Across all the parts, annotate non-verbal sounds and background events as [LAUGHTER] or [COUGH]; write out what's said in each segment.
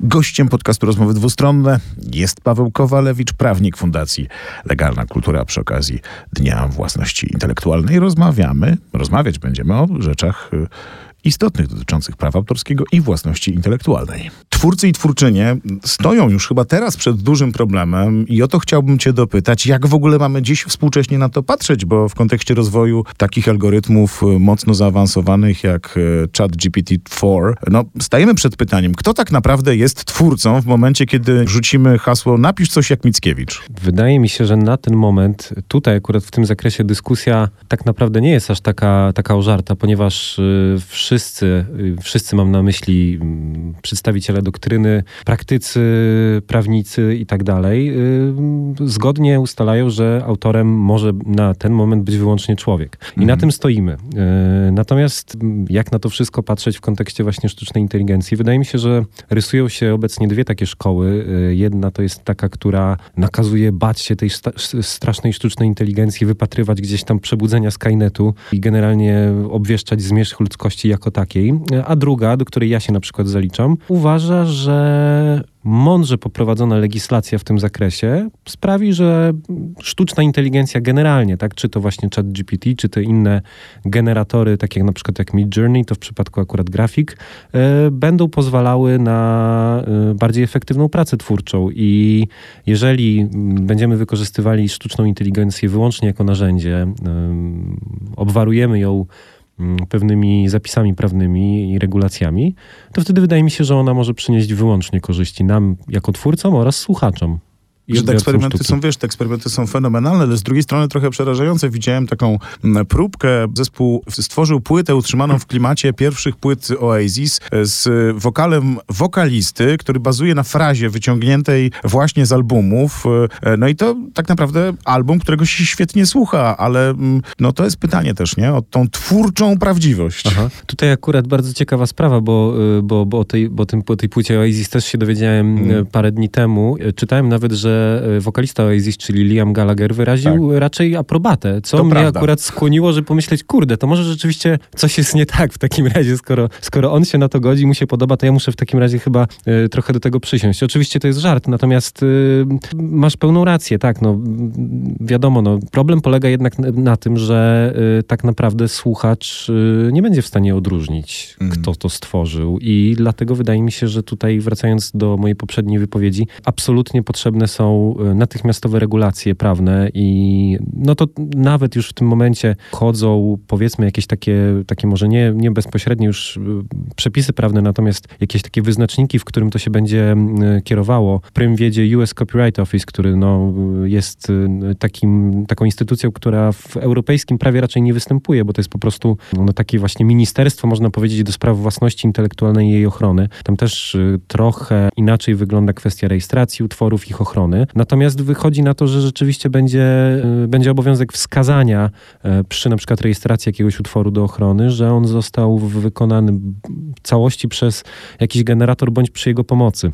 Gościem podcastu Rozmowy Dwustronne jest Paweł Kowalewicz, prawnik Fundacji Legalna Kultura przy okazji Dnia Własności Intelektualnej. Rozmawiamy, rozmawiać będziemy o rzeczach y, istotnych dotyczących prawa autorskiego i własności intelektualnej. Twórcy i twórczynie stoją już chyba teraz przed dużym problemem i o to chciałbym cię dopytać, jak w ogóle mamy dziś współcześnie na to patrzeć, bo w kontekście rozwoju takich algorytmów mocno zaawansowanych jak y, chat GPT-4, no stajemy przed pytaniem, kto tak naprawdę jest twórcą w momencie, kiedy rzucimy hasło napisz coś jak Mickiewicz. Wydaje mi się, że na ten moment, tutaj akurat w tym zakresie dyskusja tak naprawdę nie jest aż taka, taka ożarta, ponieważ y, wszyscy, y, wszyscy mam na myśli mm, przedstawiciele doktryny, praktycy, prawnicy i tak dalej, y, zgodnie ustalają, że autorem może na ten moment być wyłącznie człowiek. I na tym stoimy. Y, Natomiast mm, jak na to wszystko patrzeć w kontekście właśnie sztucznej inteligencji? Wydaje mi się, że rysują się obecnie dwie takie szkoły. Jedna to jest taka, która nakazuje bać się tej strasznej sztucznej inteligencji, wypatrywać gdzieś tam przebudzenia Skynetu i generalnie obwieszczać zmierzch ludzkości jako takiej. A druga, do której ja się na przykład zaliczam, uważa, że mądrze poprowadzona legislacja w tym zakresie sprawi, że sztuczna inteligencja generalnie, tak, czy to właśnie chat GPT, czy te inne generatory, takie na przykład jak Midjourney, to w przypadku akurat grafik, e, będą pozwalały na e, bardziej efektywną pracę twórczą i jeżeli będziemy wykorzystywali sztuczną inteligencję wyłącznie jako narzędzie, em, obwarujemy ją pewnymi zapisami prawnymi i regulacjami, to wtedy wydaje mi się, że ona może przynieść wyłącznie korzyści nam jako twórcom oraz słuchaczom. Że te eksperymenty sztuki. są, wiesz, te eksperymenty są fenomenalne, ale z drugiej strony trochę przerażające. Widziałem taką próbkę. Zespół stworzył płytę utrzymaną w klimacie pierwszych płyt Oasis e, z wokalem wokalisty, który bazuje na frazie wyciągniętej właśnie z albumów. E, No i to tak naprawdę album, którego się świetnie słucha, ale no to jest pytanie też, nie? O tą twórczą prawdziwość. Aha. Tutaj akurat bardzo ciekawa sprawa, bo, bo, bo, o, tej, bo tym, o tej płycie Oasis też się dowiedziałem Mm. y, parę dni temu. Czytałem nawet, że y, wokalista Oasis, czyli Liam Gallagher, wyraził raczej aprobatę, co To mnie prawda. akurat skłoniło, żeby pomyśleć, kurde, to może rzeczywiście coś jest nie tak w takim razie, skoro, skoro on się na to godzi, mu się podoba, to ja muszę w takim razie chyba y, trochę do tego przysiąść. Oczywiście to jest żart, natomiast y, masz pełną rację, tak, no wiadomo, no, problem polega jednak na, na tym, że y, tak naprawdę słuchacz nie będzie w stanie odróżnić, Mm. kto to stworzył i dlatego wydaje mi się, że tutaj wracając do mojej poprzedniej wypowiedzi, absolutnie potrzebne są y, natychmiastowe regulacje prawne i no to nawet już w tym momencie chodzą powiedzmy jakieś takie, takie może nie, nie bezpośrednie już y, przepisy prawne, natomiast jakieś takie wyznaczniki, w którym to się będzie y, kierowało. Prym wiedzie US Copyright Office, który no, jest takim, taką instytucją, która w europejskim prawie raczej nie występuje, bo to jest po prostu no, takie właśnie ministerstwo, można powiedzieć, do spraw własności intelektualnej i jej ochrony. Tam też trochę inaczej wygląda kwestia rejestracji utworów, ich ochrony. Natomiast wychodzi na to, że rzeczywiście będzie, y, będzie obowiązek wskazania y, przy na przykład rejestracji jakiegoś utworu do ochrony, że on został wykonany w całości przez jakiś generator bądź przy jego pomocy.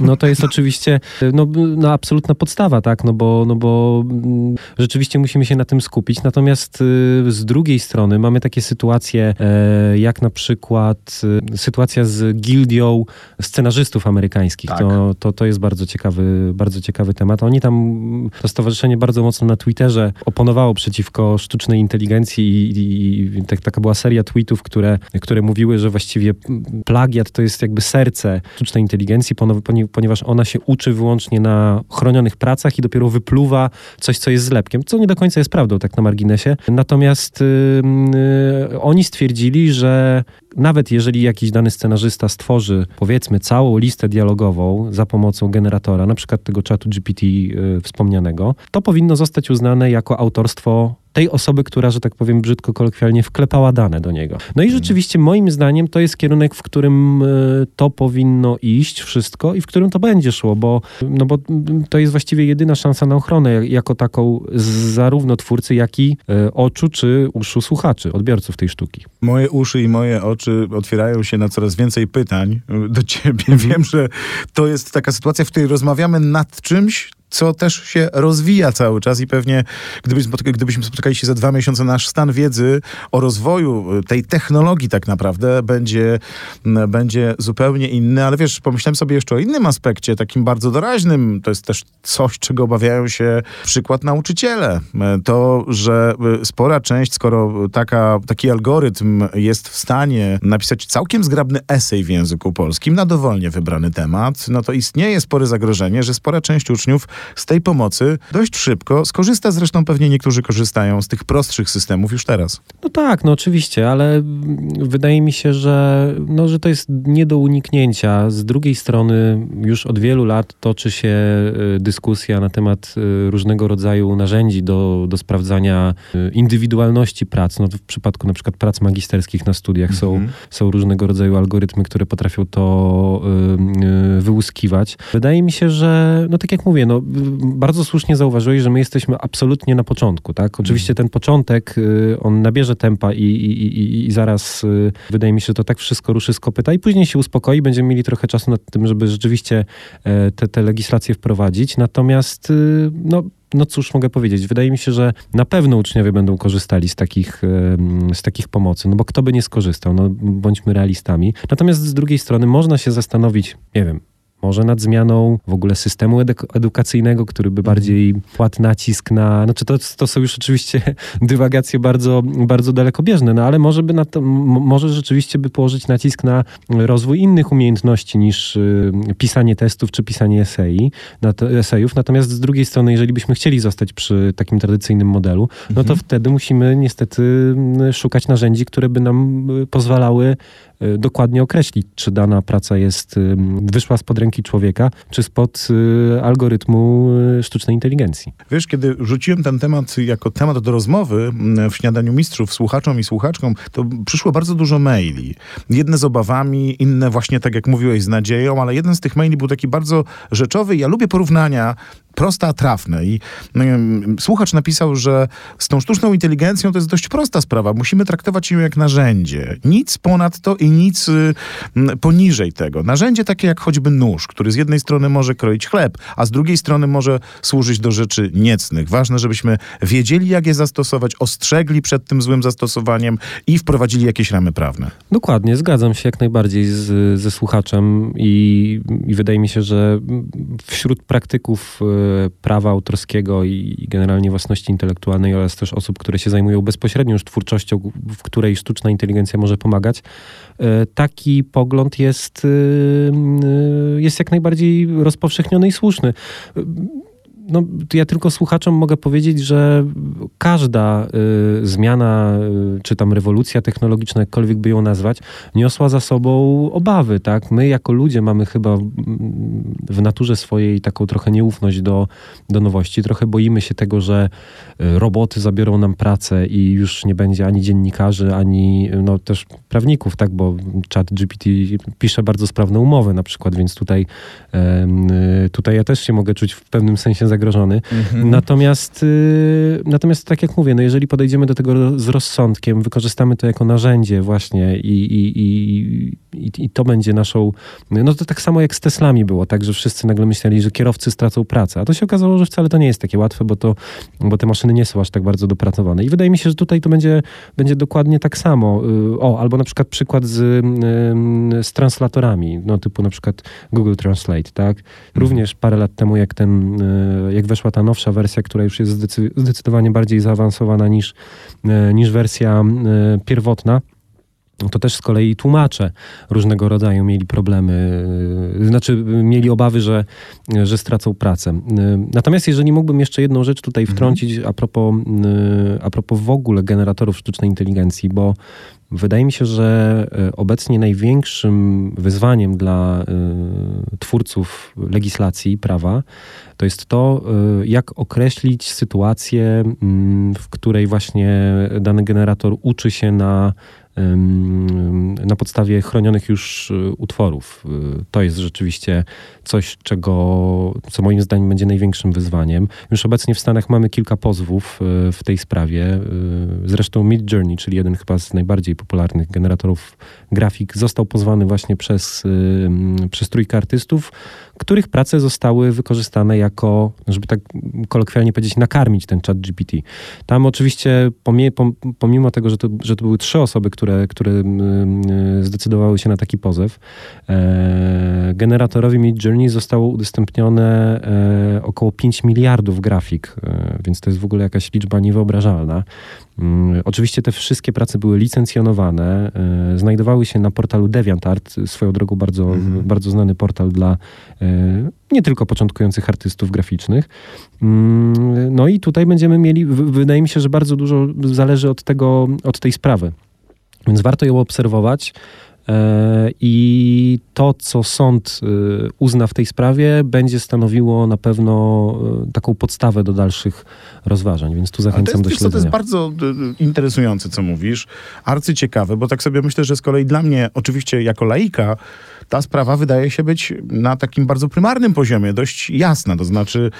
No to jest oczywiście no, no, absolutna podstawa, tak, no bo, no bo mm, rzeczywiście musimy się na tym skupić. Natomiast y, z drugiej strony mamy takie sytuacje, e, jak na przykład y, sytuacja z gildią scenarzystów amerykańskich. Tak. To, to, to jest bardzo ciekawy, bardzo ciekawy temat. Oni tam, to stowarzyszenie bardzo mocno na Twitterze oponowało przeciwko sztucznej inteligencji i, i, i tak, taka była seria tweetów, które, które mówiły, że właściwie plagiat to jest jakby serce sztucznej inteligencji, pono- poni- ponieważ ona się uczy wyłącznie na chronionych pracach i dopiero wypluwa coś, co jest zlepkiem, co nie do końca jest prawdą, tak na marginesie. Natomiast y, y, oni stwierdzili, że nawet jeżeli jakiś dany scenarzysta stworzy, powiedzmy, całą listę dialogową za pomocą generatora, na przykład tego czatu GPT y, wspomnianego, to powinno zostać uznane jako autorstwo tej osoby, która, że tak powiem brzydko kolokwialnie, wklepała dane do niego. No i rzeczywiście moim zdaniem to jest kierunek, w którym y, to powinno iść wszystko i w którym to będzie szło, bo, no bo mm, to jest właściwie jedyna szansa na ochronę jak- jako taką zarówno twórcy, jak i y, oczu czy uszu słuchaczy, odbiorców tej sztuki. Moje uszy i moje oczy otwierają się na coraz więcej pytań do ciebie. [LAUGHS] Wiem, że to jest taka sytuacja, w której rozmawiamy nad czymś, co też się rozwija cały czas i pewnie gdybyśmy, gdybyśmy spotykali się za dwa miesiące, nasz stan wiedzy o rozwoju tej technologii tak naprawdę będzie, będzie zupełnie inny, ale wiesz, pomyślałem sobie jeszcze o innym aspekcie, takim bardzo doraźnym, to jest też coś, czego obawiają się przykład nauczyciele. To, że spora część, skoro taka, taki algorytm jest w stanie napisać całkiem zgrabny esej w języku polskim na dowolnie wybrany temat, no to istnieje spore zagrożenie, że spora część uczniów z tej pomocy dość szybko skorzysta. Zresztą pewnie niektórzy korzystają z tych prostszych systemów już teraz. No tak, no oczywiście, ale wydaje mi się, że, no, że to jest nie do uniknięcia. Z drugiej strony już od wielu lat toczy się y, dyskusja na temat y, różnego rodzaju narzędzi do, do sprawdzania y, indywidualności prac. No, w przypadku na przykład prac magisterskich na studiach są, mhm. są różnego rodzaju algorytmy, które potrafią to wyłuskiwać. Wydaje mi się, że, no tak jak mówię, no, bardzo słusznie zauważyłeś, że my jesteśmy absolutnie na początku, tak? Oczywiście ten początek, y, on nabierze tempa i, i, i, i zaraz y, wydaje mi się, że to tak wszystko ruszy z kopyta i później się uspokoi, będziemy mieli trochę czasu nad tym, żeby rzeczywiście e, te, te legislacje wprowadzić. Natomiast, y, no, no cóż mogę powiedzieć, wydaje mi się, że na pewno uczniowie będą korzystali z takich, z takich pomocy, no bo kto by nie skorzystał, no bądźmy realistami. Natomiast z drugiej strony można się zastanowić, nie wiem, może nad zmianą w ogóle systemu edukacyjnego, który by bardziej kładł nacisk na. Znaczy to, to są już oczywiście [LAUGHS] dywagacje bardzo, bardzo dalekobieżne, no ale może by na to, może rzeczywiście by położyć nacisk na rozwój innych umiejętności niż y, pisanie testów czy pisanie esei, esejów. Natomiast z drugiej strony, jeżeli byśmy chcieli zostać przy takim tradycyjnym modelu, no to mhm. wtedy musimy niestety y, szukać narzędzi, które by nam y, pozwalały dokładnie określić, czy dana praca jest, y, wyszła spod ręki człowieka, czy spod y, algorytmu sztucznej inteligencji. Wiesz, kiedy rzuciłem ten temat jako temat do rozmowy mm, w Śniadaniu Mistrzów słuchaczom i słuchaczkom, to przyszło bardzo dużo maili. Jedne z obawami, inne właśnie tak jak mówiłeś z nadzieją, ale jeden z tych maili był taki bardzo rzeczowy. Ja lubię porównania proste, a trafne. I słuchacz napisał, że z tą sztuczną inteligencją to jest dość prosta sprawa. Musimy traktować ją jak narzędzie. Nic ponad to i nic y, poniżej tego. Narzędzie takie jak choćby nóż, który z jednej strony może kroić chleb, a z drugiej strony może służyć do rzeczy niecnych. Ważne, żebyśmy wiedzieli, jak je zastosować, ostrzegli przed tym złym zastosowaniem i wprowadzili jakieś ramy prawne. Dokładnie, zgadzam się jak najbardziej z, ze słuchaczem i, i wydaje mi się, że wśród praktyków y, prawa autorskiego i generalnie własności intelektualnej oraz też osób, które się zajmują bezpośrednio już twórczością, w której sztuczna inteligencja może pomagać, e, taki pogląd jest, e, e, jest jak najbardziej rozpowszechniony i słuszny no, ja tylko słuchaczom mogę powiedzieć, że każda y, zmiana, y, czy tam rewolucja technologiczna, jakkolwiek by ją nazwać, niosła za sobą obawy, tak? My jako ludzie mamy chyba w, w naturze swojej taką trochę nieufność do, do nowości. Trochę boimy się tego, że y, roboty zabiorą nam pracę i już nie będzie ani dziennikarzy, ani no, też prawników, tak? Bo chat GPT pisze bardzo sprawne umowy na przykład, więc tutaj, y, tutaj ja też się mogę czuć w pewnym sensie zagrożony zagrożony. Mhm. Natomiast, y, natomiast tak jak mówię, no jeżeli podejdziemy do tego z rozsądkiem, wykorzystamy to jako narzędzie właśnie i, i, i, i, i to będzie naszą... No to tak samo jak z Teslami było, tak, że wszyscy nagle myśleli, że kierowcy stracą pracę, a to się okazało, że wcale to nie jest takie łatwe, bo, to, bo te maszyny nie są aż tak bardzo dopracowane. I wydaje mi się, że tutaj to będzie, będzie dokładnie tak samo. Y, o, albo na przykład przykład z, y, z translatorami, no typu na przykład Google Translate, tak? Mhm. Również parę lat temu, jak ten, y, jak weszła ta nowsza wersja, która już jest zdecydowanie bardziej zaawansowana niż, niż wersja pierwotna, to też z kolei tłumacze różnego rodzaju mieli problemy, y, znaczy mieli obawy, że, że stracą pracę. Y, natomiast jeżeli mógłbym jeszcze jedną rzecz tutaj mhm. wtrącić a propos, y, a propos w ogóle generatorów sztucznej inteligencji, bo wydaje mi się, że obecnie największym wyzwaniem dla twórców legislacji prawa to jest to, jak określić sytuację, mm, w której właśnie dany generator uczy się na na podstawie chronionych już y, utworów. Y, to jest rzeczywiście coś, czego, co moim zdaniem będzie największym wyzwaniem. Już obecnie w Stanach mamy kilka pozwów y, w tej sprawie. Zresztą Mid Journey, czyli jeden chyba z najbardziej popularnych generatorów grafik, został pozwany właśnie przez, przez trójkę artystów, których prace zostały wykorzystane jako, żeby tak kolokwialnie powiedzieć, nakarmić ten chat GPT. Tam oczywiście, pomimo tego, że to, że to były trzy osoby, które, które zdecydowały się na taki pozew, e, generatorowi Mid Journey zostało udostępnione e, około 5 miliardów grafik, e, więc to jest w ogóle jakaś liczba niewyobrażalna. Mm, oczywiście te wszystkie prace były licencjonowane, e, znajdowały się na portalu DeviantArt, swoją drogą bardzo, mhm. bardzo znany portal dla e, nie tylko początkujących artystów graficznych. Mm, no i tutaj będziemy mieli, wydaje mi się, że bardzo dużo zależy od tego, od tej sprawy. Więc warto ją obserwować. E, I to, co sąd y, uzna w tej sprawie, będzie stanowiło na pewno y, taką podstawę do dalszych rozważań, więc tu zachęcam do śledzenia. to jest bardzo interesujące, co mówisz, arcyciekawe, bo tak sobie myślę, że z kolei dla mnie, oczywiście jako laika, ta sprawa wydaje się być na takim bardzo prymarnym poziomie, dość jasna. To znaczy,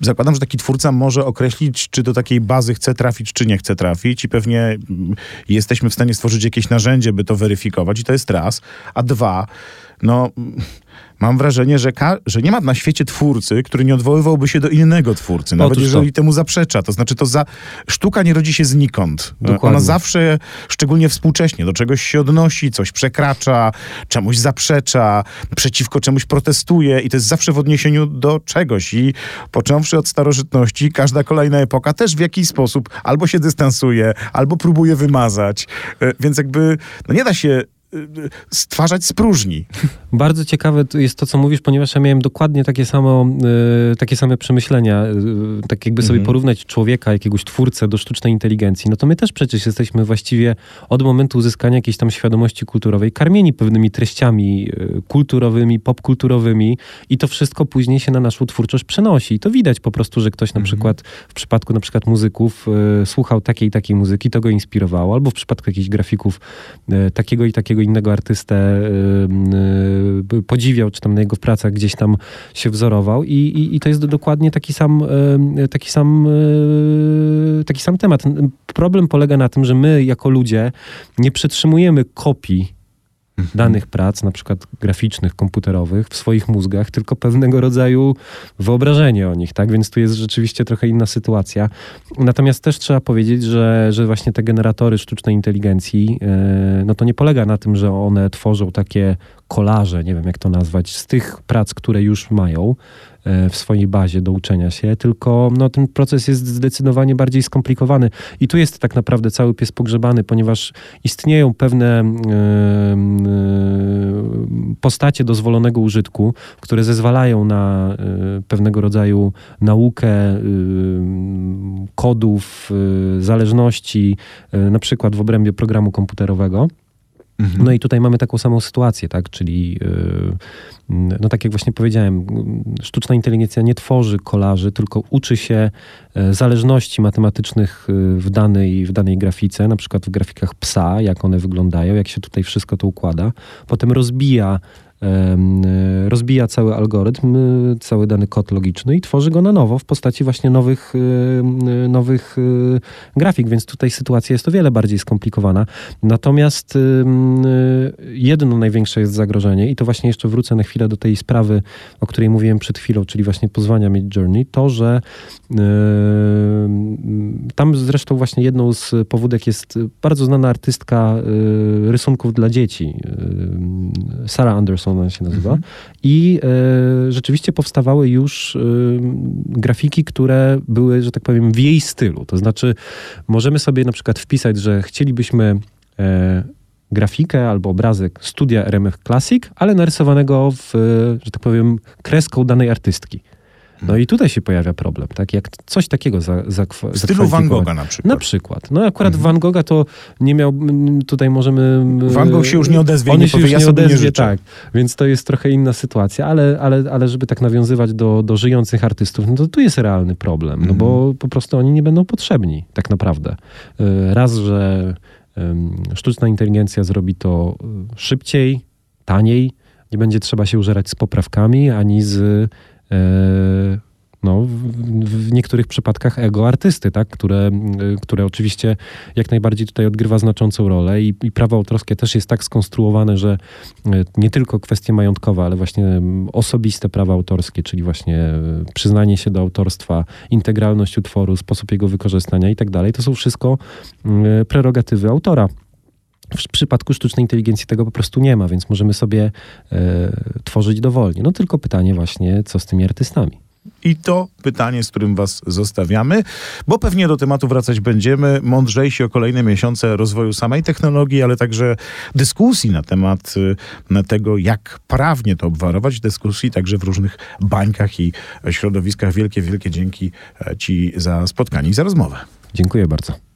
zakładam, że taki twórca może określić, czy do takiej bazy chce trafić, czy nie chce trafić, i pewnie mm, jesteśmy w stanie stworzyć jakieś narzędzie, by to weryfikować, i to jest raz. A dwa, no [LAUGHS] mam wrażenie, że, że nie ma na świecie twórcy, który nie odwoływałby się do innego twórcy, nawet Otóż jeżeli to. temu zaprzecza. To znaczy, to za... sztuka nie rodzi się znikąd. Dokładnie. Ona zawsze, szczególnie współcześnie, do czegoś się odnosi, coś przekracza, czemuś zaprzecza, przeciwko czemuś protestuje i to jest zawsze w odniesieniu do czegoś. I począwszy od starożytności, każda kolejna epoka też w jakiś sposób albo się dystansuje, albo próbuje wymazać. E, więc jakby, no nie da się stwarzać z próżni. Bardzo ciekawe jest to, co mówisz, ponieważ ja miałem dokładnie takie, samo, y, takie same przemyślenia. Y, tak jakby sobie mhm. porównać człowieka, jakiegoś twórcę do sztucznej inteligencji. No to my też przecież jesteśmy właściwie od momentu uzyskania jakiejś tam świadomości kulturowej karmieni pewnymi treściami y, kulturowymi, popkulturowymi i to wszystko później się na naszą twórczość przenosi. I to widać po prostu, że ktoś na mhm. przykład w przypadku na przykład muzyków słuchał takiej i takiej muzyki, to go inspirowało, albo w przypadku jakichś grafików takiego i takiego innego artystę y, y, podziwiał, czy tam na jego pracach gdzieś tam się wzorował i, i, i to jest dokładnie taki sam, y, taki sam, taki sam temat. Problem polega na tym, że my jako ludzie nie przetrzymujemy kopii Mhm. danych prac, na przykład graficznych, komputerowych, w swoich mózgach, tylko pewnego rodzaju wyobrażenie o nich, tak? Więc tu jest rzeczywiście trochę inna sytuacja. Natomiast też trzeba powiedzieć, że, że właśnie te generatory sztucznej inteligencji, yy, no to nie polega na tym, że one tworzą takie kolaże, nie wiem jak to nazwać, z tych prac, które już mają, E, w swojej bazie do uczenia się, tylko no, ten proces jest zdecydowanie bardziej skomplikowany. I tu jest tak naprawdę cały pies pogrzebany, ponieważ istnieją pewne e, postacie dozwolonego użytku, które zezwalają na pewnego rodzaju naukę kodów, zależności, na przykład w obrębie programu komputerowego. Mhm. No i tutaj mamy taką samą sytuację, tak? Czyli, yy, no tak jak właśnie powiedziałem, sztuczna inteligencja nie tworzy kolaży, tylko uczy się e, zależności matematycznych e, w danej, w danej grafice, na przykład w grafikach psa, jak one wyglądają, jak się tutaj wszystko to układa. Potem rozbija rozbija cały algorytm, y, cały dany kod logiczny i tworzy go na nowo w postaci właśnie nowych, y, nowych y, grafik, więc tutaj sytuacja jest o wiele bardziej skomplikowana. Natomiast jedno największe jest zagrożenie i to właśnie jeszcze wrócę na chwilę do tej sprawy, o której mówiłem przed chwilą, czyli właśnie pozwania Mid Journey, to, że tam zresztą właśnie jedną z powódek jest bardzo znana artystka rysunków dla dzieci, Sarah Anderson ona się nazywa. Mhm. I e, rzeczywiście powstawały już e, grafiki, które były, że tak powiem, w jej stylu. To znaczy, możemy sobie na przykład wpisać, że chcielibyśmy e, grafikę albo obrazek studia RMF Classic, ale narysowanego w, że tak powiem, kreską danej artystki. No i tutaj się pojawia problem, tak? Jak coś takiego za, za W stylu Van Gogha na przykład. Na przykład. No akurat mhm. Van Gogha to nie miał, tutaj możemy... Van Gogh się już nie odezwie, on nie się powie, już nie odezwie, nie tak. Więc to jest trochę inna sytuacja, ale, ale, ale żeby tak nawiązywać do, do żyjących artystów, no to tu jest realny problem, no bo mhm. po prostu oni nie będą potrzebni tak naprawdę. E, raz, że sztuczna inteligencja zrobi to e, szybciej, taniej, nie będzie trzeba się użerać z poprawkami, ani z no, w, niektórych przypadkach ego artysty, tak? które, które oczywiście jak najbardziej tutaj odgrywa znaczącą rolę i, i prawo autorskie też jest tak skonstruowane, że nie tylko kwestie majątkowe, ale właśnie osobiste prawa autorskie, czyli właśnie przyznanie się do autorstwa, integralność utworu, sposób jego wykorzystania i tak dalej, to są wszystko prerogatywy autora. W przypadku sztucznej inteligencji tego po prostu nie ma, więc możemy sobie e, tworzyć dowolnie. No tylko pytanie właśnie, co z tymi artystami. I to pytanie, z którym Was zostawiamy, bo pewnie do tematu wracać będziemy, mądrzejsi o kolejne miesiące rozwoju samej technologii, ale także dyskusji na temat y, na tego, jak prawnie to obwarować, dyskusji także w różnych bańkach i środowiskach. Wielkie, wielkie dzięki e, Ci za spotkanie i za rozmowę. Dziękuję bardzo.